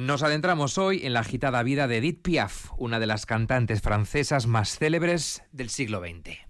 Nos adentramos hoy en la agitada vida de Edith Piaf, una de las cantantes francesas más célebres del siglo XX.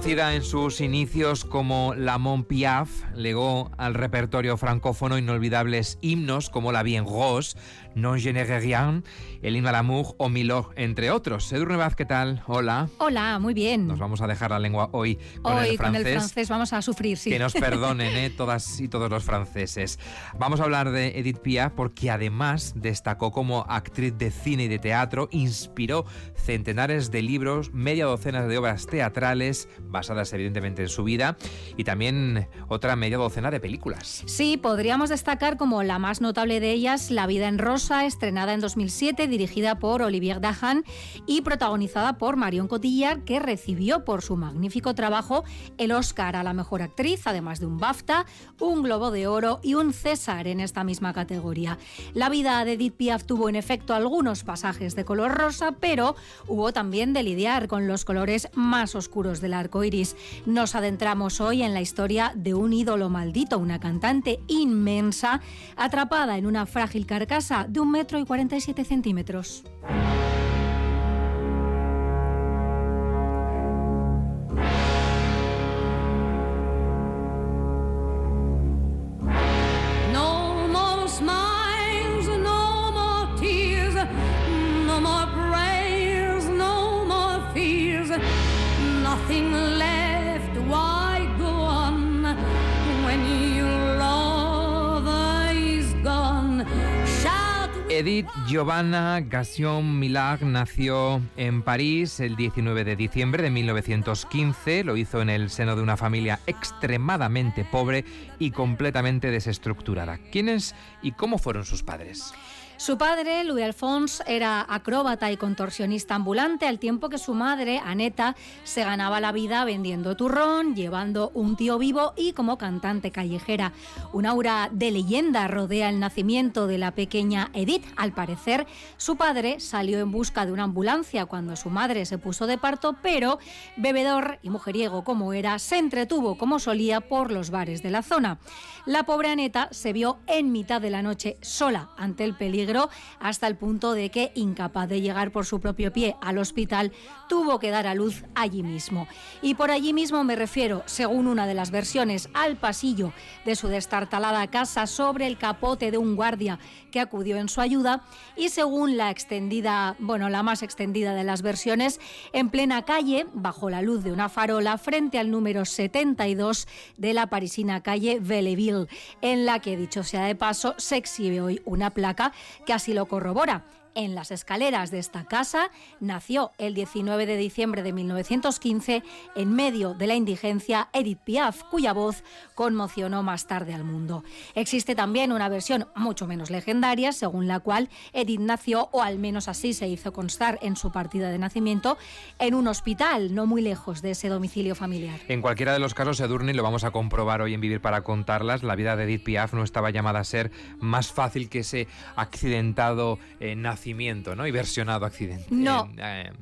Conocida en sus inicios como La Mon Piaf, legó al repertorio francófono inolvidables himnos como La Bien Rose, Non je rien, El himno al amour o Milord, entre otros. Edurne Vaz, ¿qué tal? Hola. Hola, muy bien. Nos vamos a dejar la lengua hoy con hoy el francés. con el francés vamos a sufrir, sí. Que nos perdonen, ¿eh? todas y todos los franceses. Vamos a hablar de Edith Piaf porque además destacó como actriz de cine y de teatro, inspiró centenares de libros, media docena de obras teatrales, basadas evidentemente en su vida, y también otra media docena de películas. Sí, podríamos destacar como la más notable de ellas, La vida en rosa, estrenada en 2007, dirigida por Olivier Dahan y protagonizada por Marion Cotillard, que recibió por su magnífico trabajo el Oscar a la mejor actriz, además de un BAFTA, un Globo de Oro y un César en esta misma categoría. La vida de Edith Piaf tuvo en efecto algunos pasajes de color rosa, pero hubo también de lidiar con los colores más oscuros del arco iris. Nos adentramos hoy en la historia de un ídolo maldito, una cantante inmensa, atrapada en una frágil carcasa de un metro y 47 centímetros. Edith Giovanna Gassion Millard nació en París el 19 de diciembre de 1915. Lo hizo en el seno de una familia extremadamente pobre y completamente desestructurada. ¿Quiénes y cómo fueron sus padres? Su padre, Louis Alphonse, era acróbata y contorsionista ambulante, al tiempo que su madre, Aneta, se ganaba la vida vendiendo turrón, llevando un tío vivo y como cantante callejera. Un aura de leyenda rodea el nacimiento de la pequeña Edith. Al parecer, su padre salió en busca de una ambulancia cuando su madre se puso de parto, pero, bebedor y mujeriego como era, se entretuvo como solía por los bares de la zona. La pobre Aneta se vio en mitad de la noche sola ante el peligro hasta el punto de que, incapaz de llegar por su propio pie al hospital, tuvo que dar a luz allí mismo. Y por allí mismo me refiero, según una de las versiones, al pasillo de su destartalada casa sobre el capote de un guardia que acudió en su ayuda y según la extendida, bueno, la más extendida de las versiones, en plena calle, bajo la luz de una farola, frente al número 72 de la parisina calle Belleville, en la que, dicho sea de paso, se exhibe hoy una placa que así lo corrobora. En las escaleras de esta casa nació el 19 de diciembre de 1915, en medio de la indigencia, Edith Piaf, cuya voz conmocionó más tarde al mundo. Existe también una versión mucho menos legendaria, según la cual Edith nació, o al menos así se hizo constar en su partida de nacimiento, en un hospital no muy lejos de ese domicilio familiar. En cualquiera de los casos, Edurne, lo vamos a comprobar hoy en Vivir para contarlas, la vida de Edith Piaf no estaba llamada a ser más fácil que ese accidentado eh, nacimiento, ¿no? Y versionado accidente. No. eh,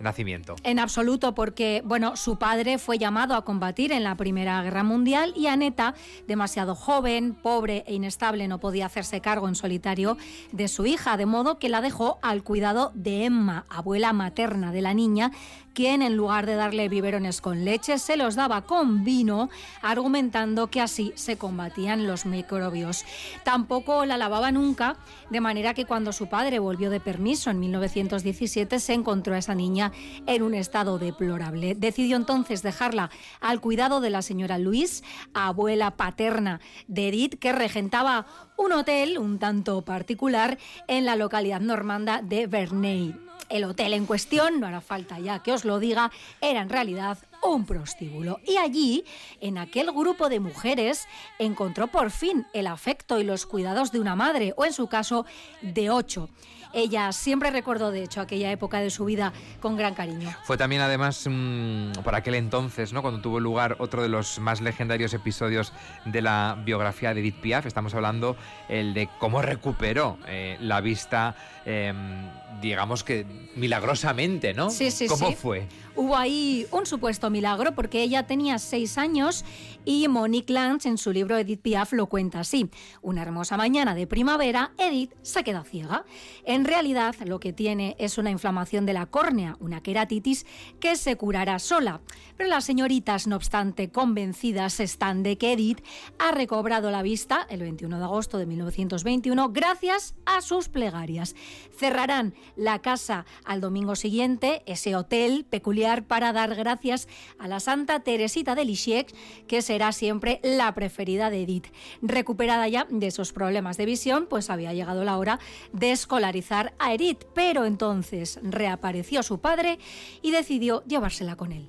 nacimiento. En absoluto, porque bueno, su padre fue llamado a combatir en la Primera Guerra Mundial y Aneta, demasiado joven, pobre e inestable, no podía hacerse cargo en solitario de su hija, de modo que la dejó al cuidado de Emma, abuela materna de la niña, quien en lugar de darle biberones con leche se los daba con vino, argumentando que así se combatían los microbios. Tampoco la lavaba nunca, de manera que cuando su padre volvió de permiso en 1917 se encontró a esa niña en un estado deplorable. Decidió entonces dejarla al cuidado de la señora Luis, abuela paterna de Edith, que regentaba un hotel un tanto particular en la localidad normanda de Verney. El hotel en cuestión, no hará falta ya que os lo diga, era en realidad un prostíbulo. Y allí, en aquel grupo de mujeres, encontró por fin el afecto y los cuidados de una madre, o en su caso, de ocho. Ella siempre recordó, de hecho, aquella época de su vida con gran cariño. Fue también, además, mm, por aquel entonces, ¿no? cuando tuvo lugar otro de los más legendarios episodios de la biografía de Edith Piaf. Estamos hablando el de cómo recuperó eh, la vista, em, digamos que milagrosamente, ¿no? Sí, sí, ¿Cómo sí. fue? Hubo ahí un supuesto milagro porque ella tenía seis años y Monique Lance en su libro Edith Piaf lo cuenta así. Una hermosa mañana de primavera, Edith se queda ciega. En realidad lo que tiene es una inflamación de la córnea, una queratitis que se curará sola. Pero las señoritas, no obstante, convencidas están de que Edith ha recobrado la vista el 21 de agosto de 1921 gracias a sus plegarias. Cerrarán la casa al domingo siguiente, ese hotel peculiar para dar gracias a la Santa Teresita de Lisieux, que será siempre la preferida de Edith. Recuperada ya de esos problemas de visión, pues había llegado la hora de escolarizar a Edith, pero entonces reapareció su padre y decidió llevársela con él.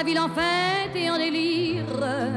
La ville en fête et en délire.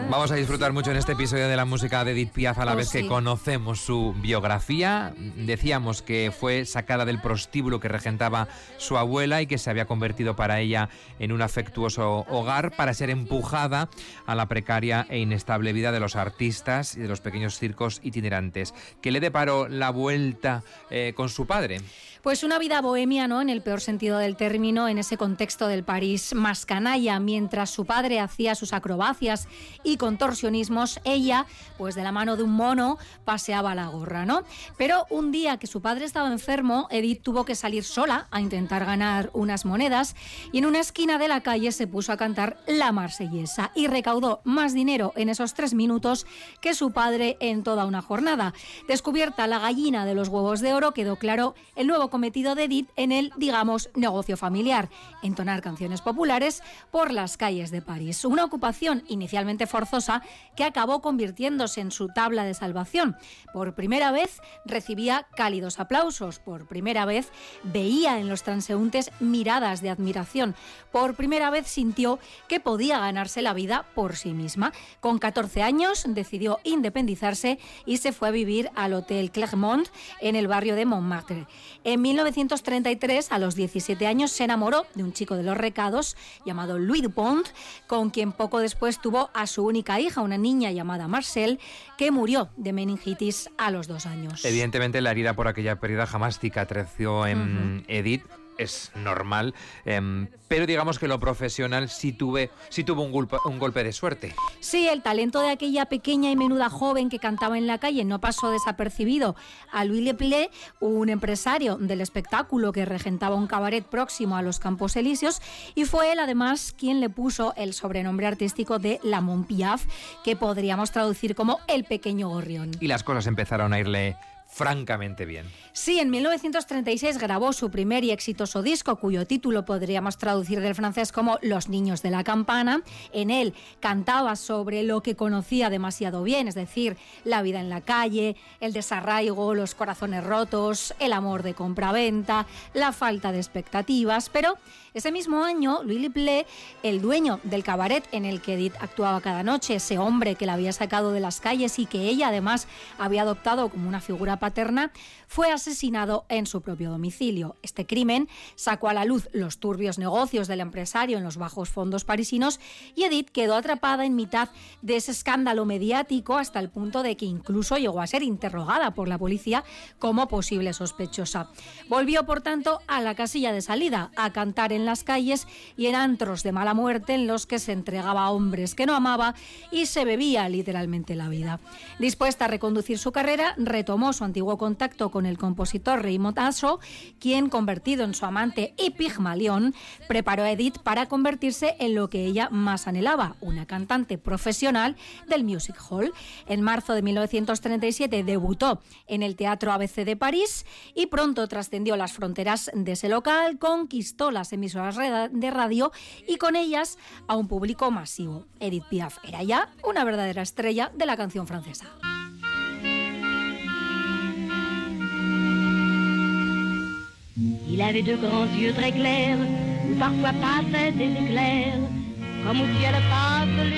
Vamos a disfrutar mucho en este episodio de la música de Edith Piaf a la Oh, vez que conocemos su biografía. Decíamos que fue sacada del prostíbulo que regentaba su abuela y que se había convertido para ella en un afectuoso hogar para ser empujada a la precaria e inestable vida de los artistas y de los pequeños circos itinerantes. ¿Qué le deparó la vuelta eh, con su padre? Pues una vida bohemia, ¿no? En el peor sentido del término, en ese contexto del París más canalla, mientras su padre hacía sus acrobacias y contorsionismos, ella, pues de la mano de un mono, paseaba la gorra, ¿no? Pero un día que su padre estaba enfermo, Edith tuvo que salir sola a intentar ganar unas monedas y en una esquina de la calle se puso a cantar la marsellesa y recaudó más dinero en esos tres minutos que su padre en toda una jornada. Descubierta la gallina de los huevos de oro, quedó claro el nuevo cometido de Edith en el, digamos, negocio familiar, entonar canciones populares por las calles de París. Una ocupación inicialmente forzosa que acabó convirtiéndose en su tabla de salvación. Por primera vez recibía cálidos aplausos, por primera vez veía en los transeúntes miradas de admiración, por primera vez sintió que podía ganarse la vida por sí misma. Con 14 años decidió independizarse y se fue a vivir al Hotel Clermont en el barrio de Montmartre. En 1933, a los 17 años, se enamoró de un chico de los recados llamado Louis Dupont, con quien poco después tuvo a su única hija, una niña llamada Marcel, que murió de meningitis a los dos años. Evidentemente la herida por aquella pérdida jamás cicatrizó en Edith. Es normal, em, pero digamos que lo profesional sí, tuve, sí tuvo un golpe, un golpe de suerte. Sí, el talento de aquella pequeña y menuda joven que cantaba en la calle no pasó desapercibido. A Louis Leplé, un empresario del espectáculo que regentaba un cabaret próximo a los Campos Elíseos, y fue él además quien le puso el sobrenombre artístico de La Montpiaf, que podríamos traducir como el pequeño gorrión. Y las cosas empezaron a irle francamente bien. Sí, en 1936 grabó su primer y exitoso disco, cuyo título podríamos traducir del francés como Los niños de la campana. En él cantaba sobre lo que conocía demasiado bien, es decir, la vida en la calle, el desarraigo, los corazones rotos, el amor de compraventa, la falta de expectativas. Pero ese mismo año, Louis Liplé, el dueño del cabaret en el que Edith actuaba cada noche, ese hombre que la había sacado de las calles y que ella además había adoptado como una figura paterna, fue asesinado en su propio domicilio. Este crimen sacó a la luz los turbios negocios del empresario en los bajos fondos parisinos y Edith quedó atrapada en mitad de ese escándalo mediático hasta el punto de que incluso llegó a ser interrogada por la policía como posible sospechosa. Volvió, por tanto, a la casilla de salida, a cantar en las calles y en antros de mala muerte en los que se entregaba a hombres que no amaba y se bebía literalmente la vida. Dispuesta a reconducir su carrera, retomó su antiguo contacto con el compositor Raymond Asso, quien, convertido en su amante y Pigmalión, preparó a Edith para convertirse en lo que ella más anhelaba, una cantante profesional del Music Hall. En marzo de 1937 debutó en el Teatro ABC de París y pronto trascendió las fronteras de ese local, conquistó las emisoras de radio y con ellas a un público masivo. Edith Piaf era ya una verdadera estrella de la canción francesa.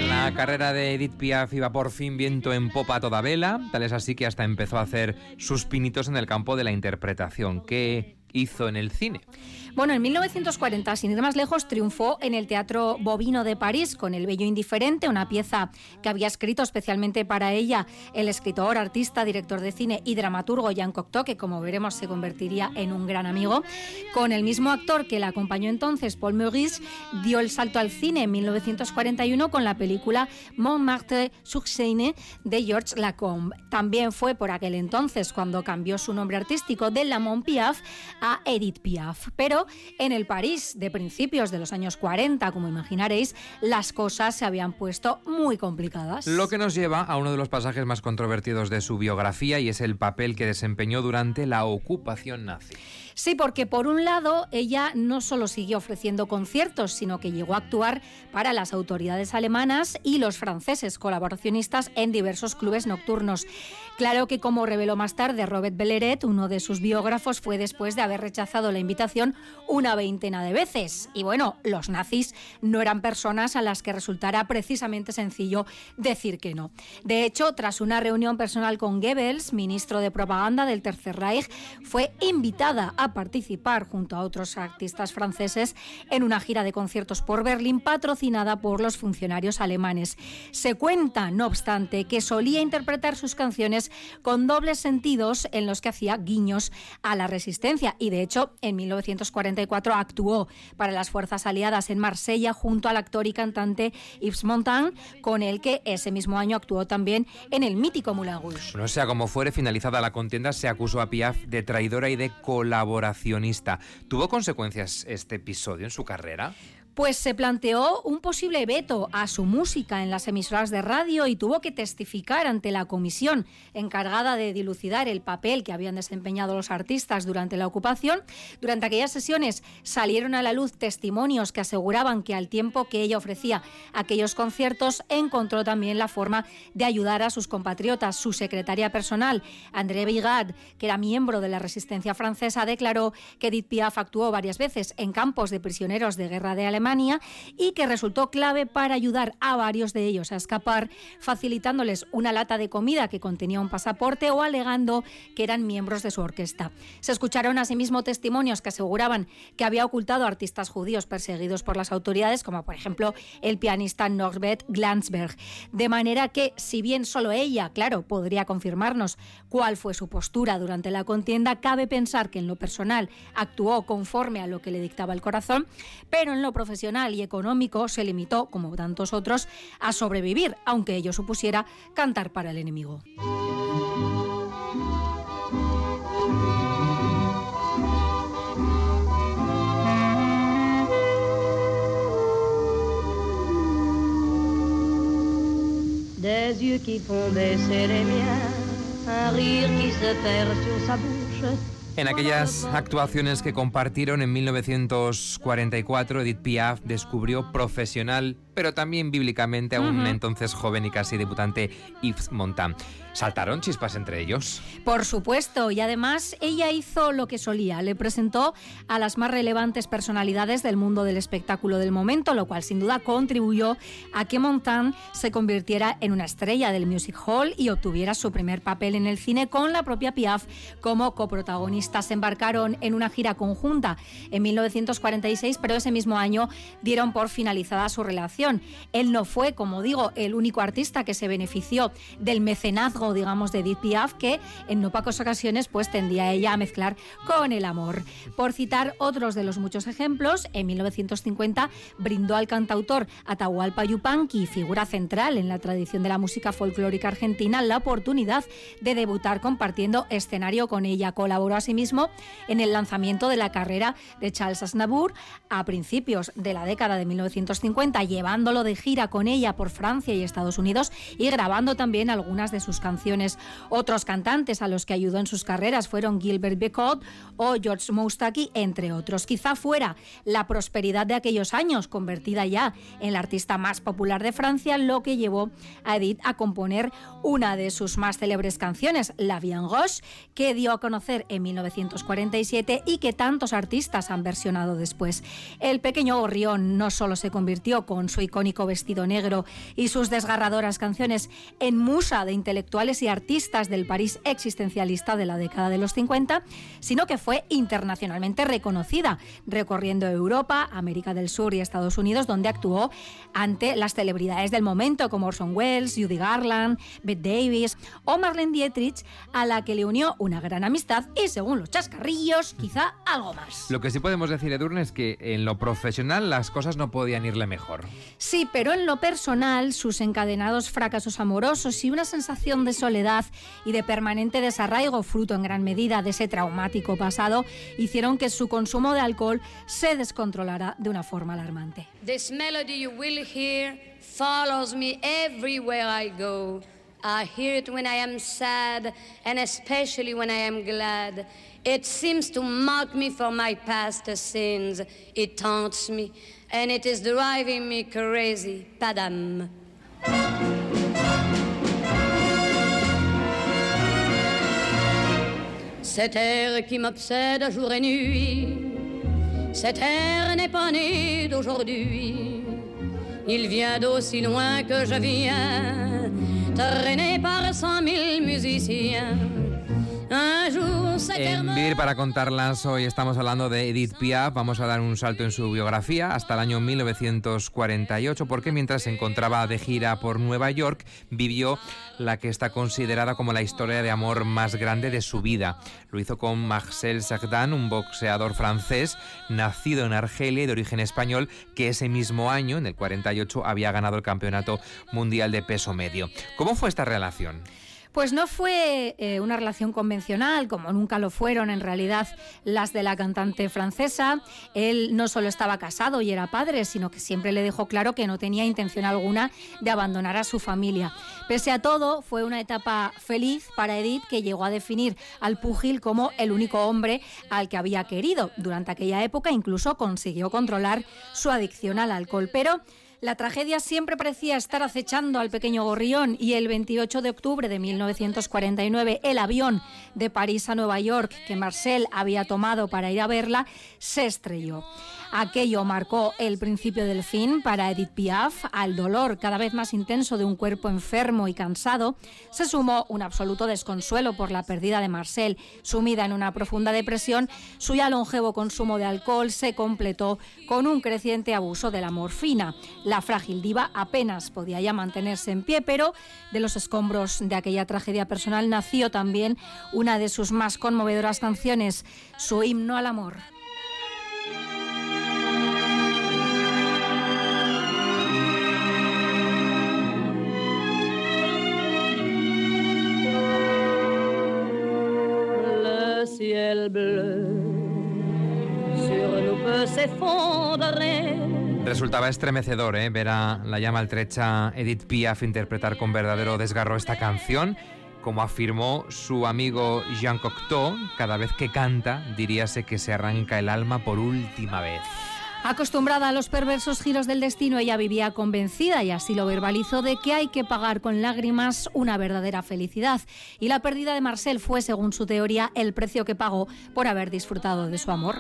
La carrera de Edith Piaf iba por fin viento en popa a toda vela, tal es así que hasta empezó a hacer sus pinitos en el campo de la interpretación. ¿Qué hizo en el cine? Bueno, en 1940, sin ir más lejos, triunfó en el Teatro Bovino de París con El Bello Indiferente, una pieza que había escrito especialmente para ella el escritor, artista, director de cine y dramaturgo Jean Cocteau, que como veremos se convertiría en un gran amigo. Con el mismo actor que la acompañó entonces, Paul Maurice, dio el salto al cine en 1941 con la película Montmartre sur Seine de Georges Lacombe. También fue por aquel entonces cuando cambió su nombre artístico de Lamont Piaf a Edith Piaf. Pero en el París de principios de los años 40, como imaginaréis, las cosas se habían puesto muy complicadas. Lo que nos lleva a uno de los pasajes más controvertidos de su biografía y es el papel que desempeñó durante la ocupación nazi. Sí, porque por un lado ella no solo siguió ofreciendo conciertos, sino que llegó a actuar para las autoridades alemanas y los franceses colaboracionistas en diversos clubes nocturnos. Claro que como reveló más tarde Robert Belleret, uno de sus biógrafos, fue después de haber rechazado la invitación una veintena de veces. Y bueno, los nazis no eran personas a las que resultara precisamente sencillo decir que no. De hecho, tras una reunión personal con Goebbels, ministro de propaganda del Tercer Reich, fue invitada a participar junto a otros artistas franceses en una gira de conciertos por Berlín patrocinada por los funcionarios alemanes. Se cuenta, no obstante, que solía interpretar sus canciones con dobles sentidos en los que hacía guiños a la resistencia y de hecho en 1944 actuó para las fuerzas aliadas en Marsella junto al actor y cantante Yves Montand, con el que ese mismo año actuó también en el mítico Moulin Rouge. No sea como fuere, finalizada la contienda se acusó a Piaf de traidora y de colaboración ¿Tuvo consecuencias este episodio en su carrera? Pues se planteó un posible veto a su música en las emisoras de radio y tuvo que testificar ante la comisión encargada de dilucidar el papel que habían desempeñado los artistas durante la ocupación. Durante aquellas sesiones salieron a la luz testimonios que aseguraban que al tiempo que ella ofrecía aquellos conciertos encontró también la forma de ayudar a sus compatriotas. Su secretaria personal, André Bigard, que era miembro de la resistencia francesa, declaró que Edith Piaf actuó varias veces en campos de prisioneros de guerra de Alemania y que resultó clave para ayudar a varios de ellos a escapar, facilitándoles una lata de comida que contenía un pasaporte o alegando que eran miembros de su orquesta. Se escucharon asimismo testimonios que aseguraban que había ocultado a artistas judíos perseguidos por las autoridades, como por ejemplo el pianista Norbert Glansberg. De manera que, si bien solo ella, claro, podría confirmarnos cuál fue su postura durante la contienda, cabe pensar que en lo personal actuó conforme a lo que le dictaba el corazón, pero en lo profesional y económico se limitó, como tantos otros, a sobrevivir, aunque ello supusiera cantar para el enemigo. Des yeux qui font baisser les miens, un rire qui se perd sur sa bouche. En aquellas actuaciones que compartieron en 1944, Edith Piaf descubrió profesional pero también bíblicamente a un entonces joven y casi debutante Yves Montand. ¿Saltaron chispas entre ellos? Por supuesto, y además ella hizo lo que solía, le presentó a las más relevantes personalidades del mundo del espectáculo del momento, lo cual sin duda contribuyó a que Montand se convirtiera en una estrella del Music Hall y obtuviera su primer papel en el cine con la propia Piaf como coprotagonistas. Se embarcaron en una gira conjunta en 1946, pero ese mismo año dieron por finalizada su relación Él no fue, como digo, el único artista que se benefició del mecenazgo, digamos, de Edith Piaf, que en no pocas ocasiones pues tendía ella a mezclar con el amor. Por citar otros de los muchos ejemplos, en 1950 brindó al cantautor Atahualpa Yupanqui, figura central en la tradición de la música folclórica argentina, la oportunidad de debutar compartiendo escenario con ella. Colaboró asimismo en el lanzamiento de la carrera de Charles Aznavour a principios de la década de 1950, llevándolo de gira con ella por Francia y Estados Unidos y grabando también algunas de sus canciones. Otros cantantes a los que ayudó en sus carreras fueron Gilbert Bécaud o George Moustaki, entre otros. Quizá fuera la prosperidad de aquellos años, convertida ya en la artista más popular de Francia, lo que llevó a Edith a componer una de sus más célebres canciones, La Bien Roche, que dio a conocer en 1947 y que tantos artistas han versionado después. El pequeño gorrión no solo se convirtió con su icónico vestido negro y sus desgarradoras canciones en musa de intelectuales y artistas del París existencialista de la década de los 50, sino que fue internacionalmente reconocida, recorriendo Europa, América del Sur y Estados Unidos, donde actuó ante las celebridades del momento como Orson Welles, Judy Garland, Bette Davis o Marlene Dietrich, a la que le unió una gran amistad y, según los chascarrillos, quizá algo más. Lo que sí podemos decir, Edurne, es que en lo profesional las cosas no podían irle mejor. Sí, pero en lo personal, sus encadenados fracasos amorosos y una sensación de soledad y de permanente desarraigo, fruto en gran medida de ese traumático pasado, hicieron que su consumo de alcohol se descontrolara de una forma alarmante. This melody you will hear follows me everywhere I go. I hear it when I am sad and especially when I am glad. It seems to mock me for my past sins. It taunts me and it is driving me crazy. Padam. Cet air qui m'obsède jour et nuit, cet air n'est pas né d'aujourd'hui. Il vient d'aussi loin que je viens, traîné par cent mille musiciens. En Vir, para contarlas, hoy estamos hablando de Edith Piaf. Vamos a dar un salto en su biografía hasta el año 1948, porque mientras se encontraba de gira por Nueva York, vivió la que está considerada como la historia de amor más grande de su vida. Lo hizo con Marcel Cerdan, un boxeador francés, nacido en Argelia y de origen español, que ese mismo año, en el 48, había ganado el Campeonato Mundial de Peso Medio. ¿Cómo fue esta relación? Pues no fue eh, una relación convencional, como nunca lo fueron en realidad las de la cantante francesa. Él no solo estaba casado y era padre, sino que siempre le dejó claro que no tenía intención alguna de abandonar a su familia. Pese a todo, fue una etapa feliz para Edith que llegó a definir al púgil como el único hombre al que había querido. Durante aquella época incluso consiguió controlar su adicción al alcohol, pero la tragedia siempre parecía estar acechando al pequeño gorrión y el 28 de octubre de 1949 el avión de París a Nueva York que Marcel había tomado para ir a verla se estrelló. Aquello marcó el principio del fin para Edith Piaf. Al dolor cada vez más intenso de un cuerpo enfermo y cansado se sumó un absoluto desconsuelo por la pérdida de Marcel. Sumida en una profunda depresión, su ya longevo consumo de alcohol se completó con un creciente abuso de la morfina. La frágil diva apenas podía ya mantenerse en pie, pero de los escombros de aquella tragedia personal nació también una de sus más conmovedoras canciones, su himno al amor. Resultaba estremecedor ¿eh? ver a la ya maltrecha Edith Piaf interpretar con verdadero desgarro esta canción. Como afirmó su amigo Jean Cocteau, cada vez que canta diríase que se arranca el alma por última vez. Acostumbrada a los perversos giros del destino, ella vivía convencida, y así lo verbalizó, de que hay que pagar con lágrimas una verdadera felicidad. Y la pérdida de Marcel fue, según su teoría, el precio que pagó por haber disfrutado de su amor.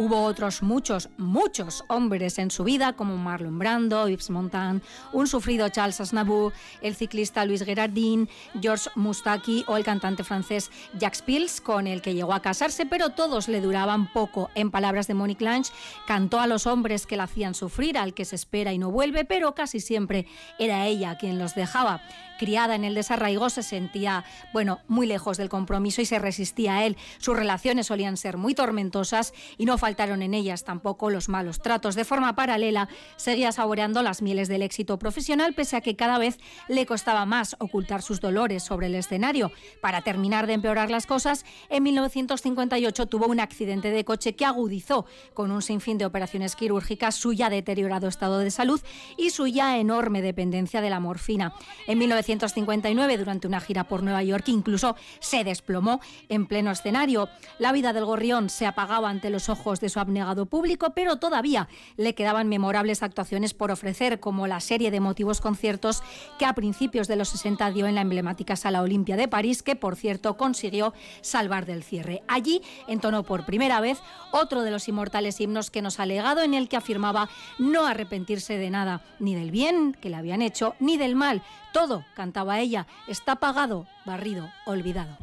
Hubo otros muchos, muchos hombres en su vida, como Marlon Brando, Yves Montand, un sufrido Charles Aznavour, el ciclista Luis Gerardin, George Moustaki o el cantante francés Jacques Pils, con el que llegó a casarse, pero todos le duraban poco. En palabras de Monique Lange, cantó a los hombres que la hacían sufrir, al que se espera y no vuelve, pero casi siempre era ella quien los dejaba. Criada en el desarraigo, se sentía, bueno, muy lejos del compromiso y se resistía a él. Sus relaciones solían ser muy tormentosas y no faltaron en ellas tampoco los malos tratos. De forma paralela, seguía saboreando las mieles del éxito profesional, pese a que cada vez le costaba más ocultar sus dolores sobre el escenario. Para terminar de empeorar las cosas, en 1958 tuvo un accidente de coche que agudizó con un sinfín de operaciones quirúrgicas su ya deteriorado estado de salud y su ya enorme dependencia de la morfina. En 1959, durante una gira por Nueva York, incluso se desplomó en pleno escenario. La vida del gorrión se apagaba ante los ojos de su abnegado público, pero todavía le quedaban memorables actuaciones por ofrecer, como la serie de emotivos conciertos que a principios de los 60 dio en la emblemática Sala Olimpia de París, que por cierto consiguió salvar del cierre. Allí entonó por primera vez otro de los inmortales himnos que nos ha legado, en el que afirmaba no arrepentirse de nada, ni del bien que le habían hecho, ni del mal. Todo, cantaba ella, está pagado, barrido, olvidado.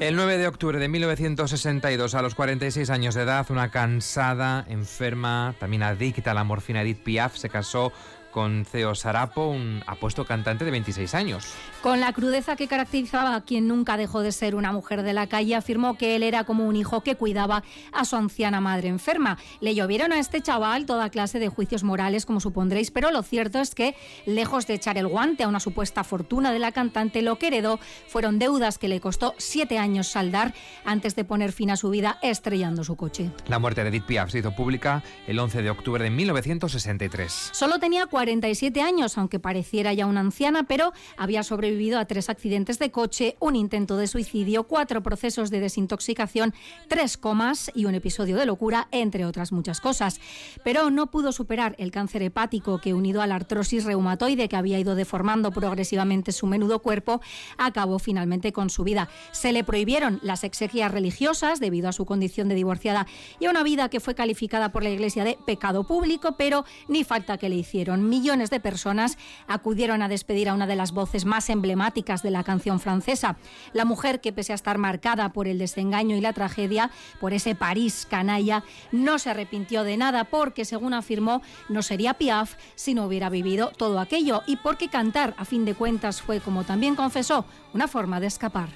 El 9 de octubre de 1962, a los 46 años de edad, una cansada, enferma, también adicta a la morfina Edith Piaf se casó con Ceo Sarapo, un apuesto cantante de 26 años. Con la crudeza que caracterizaba a quien nunca dejó de ser una mujer de la calle, afirmó que él era como un hijo que cuidaba a su anciana madre enferma. Le llovieron a este chaval toda clase de juicios morales, como supondréis, pero lo cierto es que, lejos de echar el guante a una supuesta fortuna de la cantante, lo que heredó fueron deudas que le costó siete años saldar antes de poner fin a su vida estrellando su coche. La muerte de Edith Piaf se hizo pública el 11 de octubre de 1963. Solo tenía 47 años, aunque pareciera ya una anciana, pero había sobrevivido a tres accidentes de coche, un intento de suicidio, cuatro procesos de desintoxicación, tres comas y un episodio de locura, entre otras muchas cosas. Pero no pudo superar el cáncer hepático que, unido a la artrosis reumatoide que había ido deformando progresivamente su menudo cuerpo, acabó finalmente con su vida. Se le prohibieron las exequias religiosas debido a su condición de divorciada y a una vida que fue calificada por la Iglesia de pecado público, pero ni falta que le hicieron millones de personas acudieron a despedir a una de las voces más emblemáticas de la canción francesa. La mujer que, pese a estar marcada por el desengaño y la tragedia, por ese París canalla, no se arrepintió de nada porque, según afirmó, no sería Piaf si no hubiera vivido todo aquello y porque cantar, a fin de cuentas, fue, como también confesó, una forma de escapar.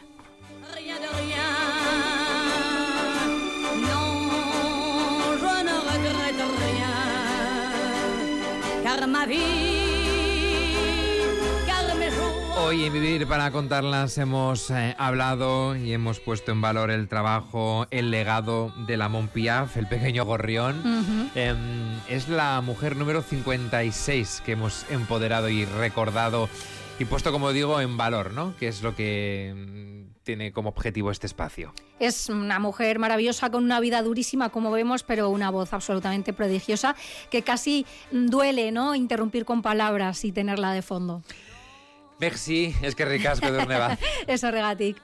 Hoy en Vivir para contarlas hemos eh, hablado y hemos puesto en valor el trabajo, el legado de la Piaf, el pequeño gorrión. Em, es la mujer número 56 que hemos empoderado y recordado y puesto, como digo, en valor, ¿no? Que es lo que tiene como objetivo este espacio. Es una mujer maravillosa con una vida durísima, como vemos, pero una voz absolutamente prodigiosa que casi duele, ¿no? Interrumpir con palabras y tenerla de fondo. Merci, es que ricasco de Eso, regatic.